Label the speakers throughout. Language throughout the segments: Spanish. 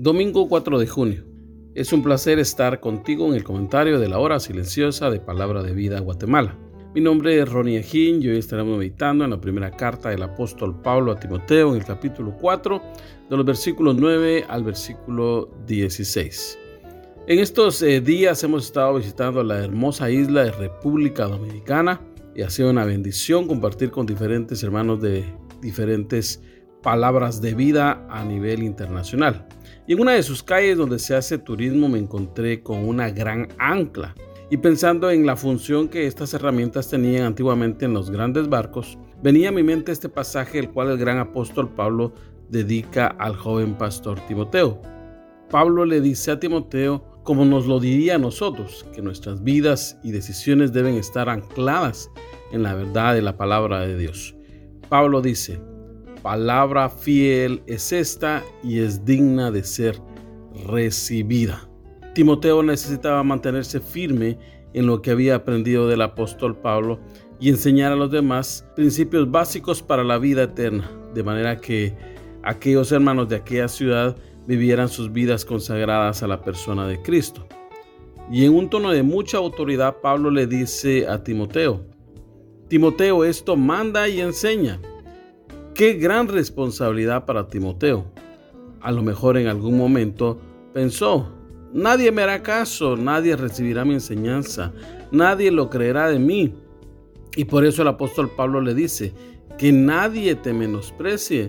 Speaker 1: Domingo 4 de junio. Es un placer estar contigo en el comentario de la hora silenciosa de Palabra de Vida Guatemala. Mi nombre es Ronnie Ejín y hoy estaremos meditando en la primera carta del apóstol Pablo a Timoteo en el capítulo 4, de los versículos 9 al versículo 16. En estos eh, días hemos estado visitando la hermosa isla de República Dominicana y ha sido una bendición compartir con diferentes hermanos de diferentes palabras de vida a nivel internacional. En una de sus calles donde se hace turismo me encontré con una gran ancla. Y pensando en la función que estas herramientas tenían antiguamente en los grandes barcos, venía a mi mente este pasaje el cual el gran apóstol Pablo dedica al joven pastor Timoteo. Pablo le dice a Timoteo, como nos lo diría a nosotros, que nuestras vidas y decisiones deben estar ancladas en la verdad de la palabra de Dios. Pablo dice, palabra fiel es esta y es digna de ser recibida. Timoteo necesitaba mantenerse firme en lo que había aprendido del apóstol Pablo y enseñar a los demás principios básicos para la vida eterna, de manera que aquellos hermanos de aquella ciudad vivieran sus vidas consagradas a la persona de Cristo. Y en un tono de mucha autoridad, Pablo le dice a Timoteo, Timoteo, esto manda y enseña. Qué gran responsabilidad para Timoteo. A lo mejor en algún momento pensó, nadie me hará caso, nadie recibirá mi enseñanza, nadie lo creerá de mí. Y por eso el apóstol Pablo le dice, que nadie te menosprecie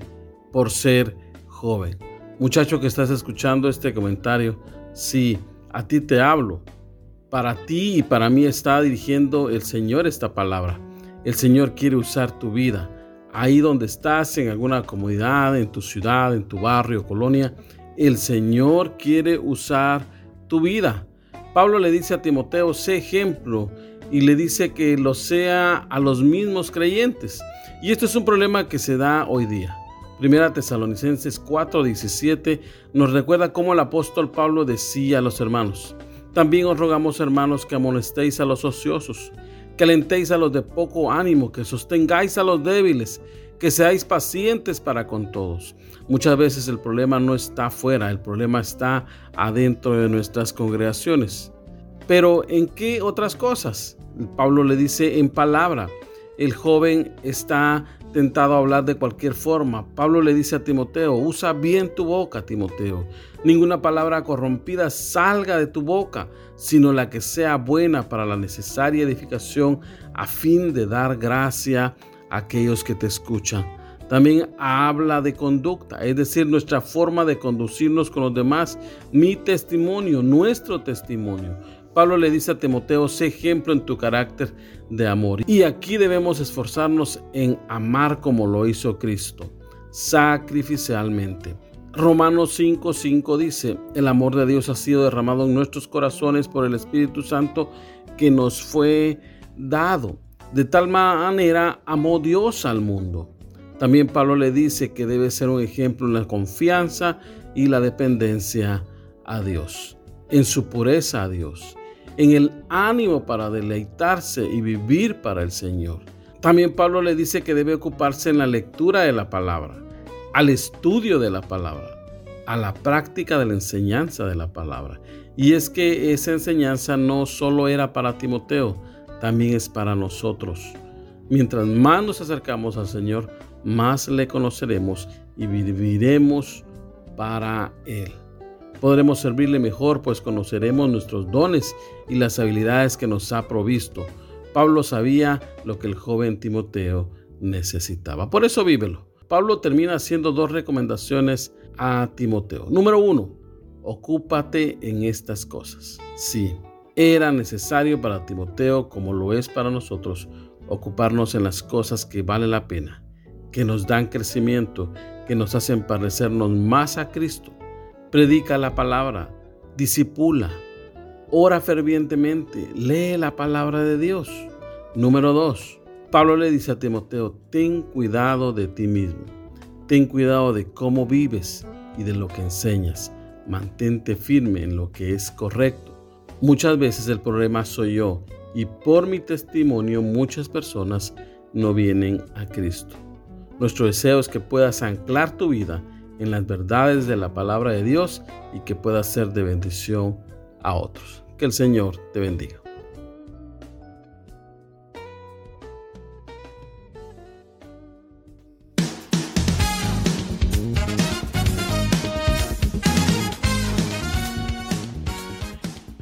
Speaker 1: por ser joven. Muchacho que estás escuchando este comentario, sí, a ti te hablo. Para ti y para mí está dirigiendo el Señor esta palabra. El Señor quiere usar tu vida ahí donde estás, en alguna comunidad, en tu ciudad, en tu barrio, colonia, el Señor quiere usar tu vida. Pablo le dice a Timoteo, sé ejemplo, y le dice que lo sea a los mismos creyentes. Y esto es un problema que se da hoy día. Primera Tesalonicenses 4:17 nos recuerda cómo el apóstol Pablo decía a los hermanos, también os rogamos hermanos que amonestéis a los ociosos que alentéis a los de poco ánimo, que sostengáis a los débiles, que seáis pacientes para con todos. Muchas veces el problema no está afuera, el problema está adentro de nuestras congregaciones. Pero ¿en qué otras cosas? Pablo le dice en palabra. El joven está tentado a hablar de cualquier forma. Pablo le dice a Timoteo, usa bien tu boca, Timoteo. Ninguna palabra corrompida salga de tu boca, sino la que sea buena para la necesaria edificación a fin de dar gracia a aquellos que te escuchan. También habla de conducta, es decir, nuestra forma de conducirnos con los demás, mi testimonio, nuestro testimonio. Pablo le dice a Timoteo, sé ejemplo en tu carácter de amor. Y aquí debemos esforzarnos en amar como lo hizo Cristo, sacrificialmente. Romanos 5:5 dice, el amor de Dios ha sido derramado en nuestros corazones por el Espíritu Santo que nos fue dado. De tal manera amó Dios al mundo. También Pablo le dice que debe ser un ejemplo en la confianza y la dependencia a Dios, en su pureza a Dios en el ánimo para deleitarse y vivir para el Señor. También Pablo le dice que debe ocuparse en la lectura de la palabra, al estudio de la palabra, a la práctica de la enseñanza de la palabra. Y es que esa enseñanza no solo era para Timoteo, también es para nosotros. Mientras más nos acercamos al Señor, más le conoceremos y viviremos para Él. Podremos servirle mejor, pues conoceremos nuestros dones y las habilidades que nos ha provisto. Pablo sabía lo que el joven Timoteo necesitaba. Por eso vívelo. Pablo termina haciendo dos recomendaciones a Timoteo. Número uno, ocúpate en estas cosas. Sí, Era necesario para Timoteo, como lo es para nosotros, ocuparnos en las cosas que valen la pena, que nos dan crecimiento, que nos hacen parecernos más a Cristo. Predica la palabra, disipula, ora fervientemente, lee la palabra de Dios. Número 2. Pablo le dice a Timoteo, ten cuidado de ti mismo, ten cuidado de cómo vives y de lo que enseñas, mantente firme en lo que es correcto. Muchas veces el problema soy yo y por mi testimonio muchas personas no vienen a Cristo. Nuestro deseo es que puedas anclar tu vida en las verdades de la palabra de Dios y que puedas ser de bendición a otros. Que el Señor te bendiga.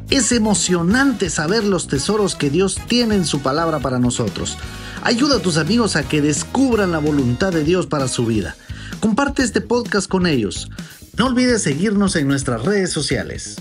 Speaker 2: Es emocionante saber los tesoros que Dios tiene en su palabra para nosotros. Ayuda a tus amigos a que descubran la voluntad de Dios para su vida. Comparte este podcast con ellos. No olvides seguirnos en nuestras redes sociales.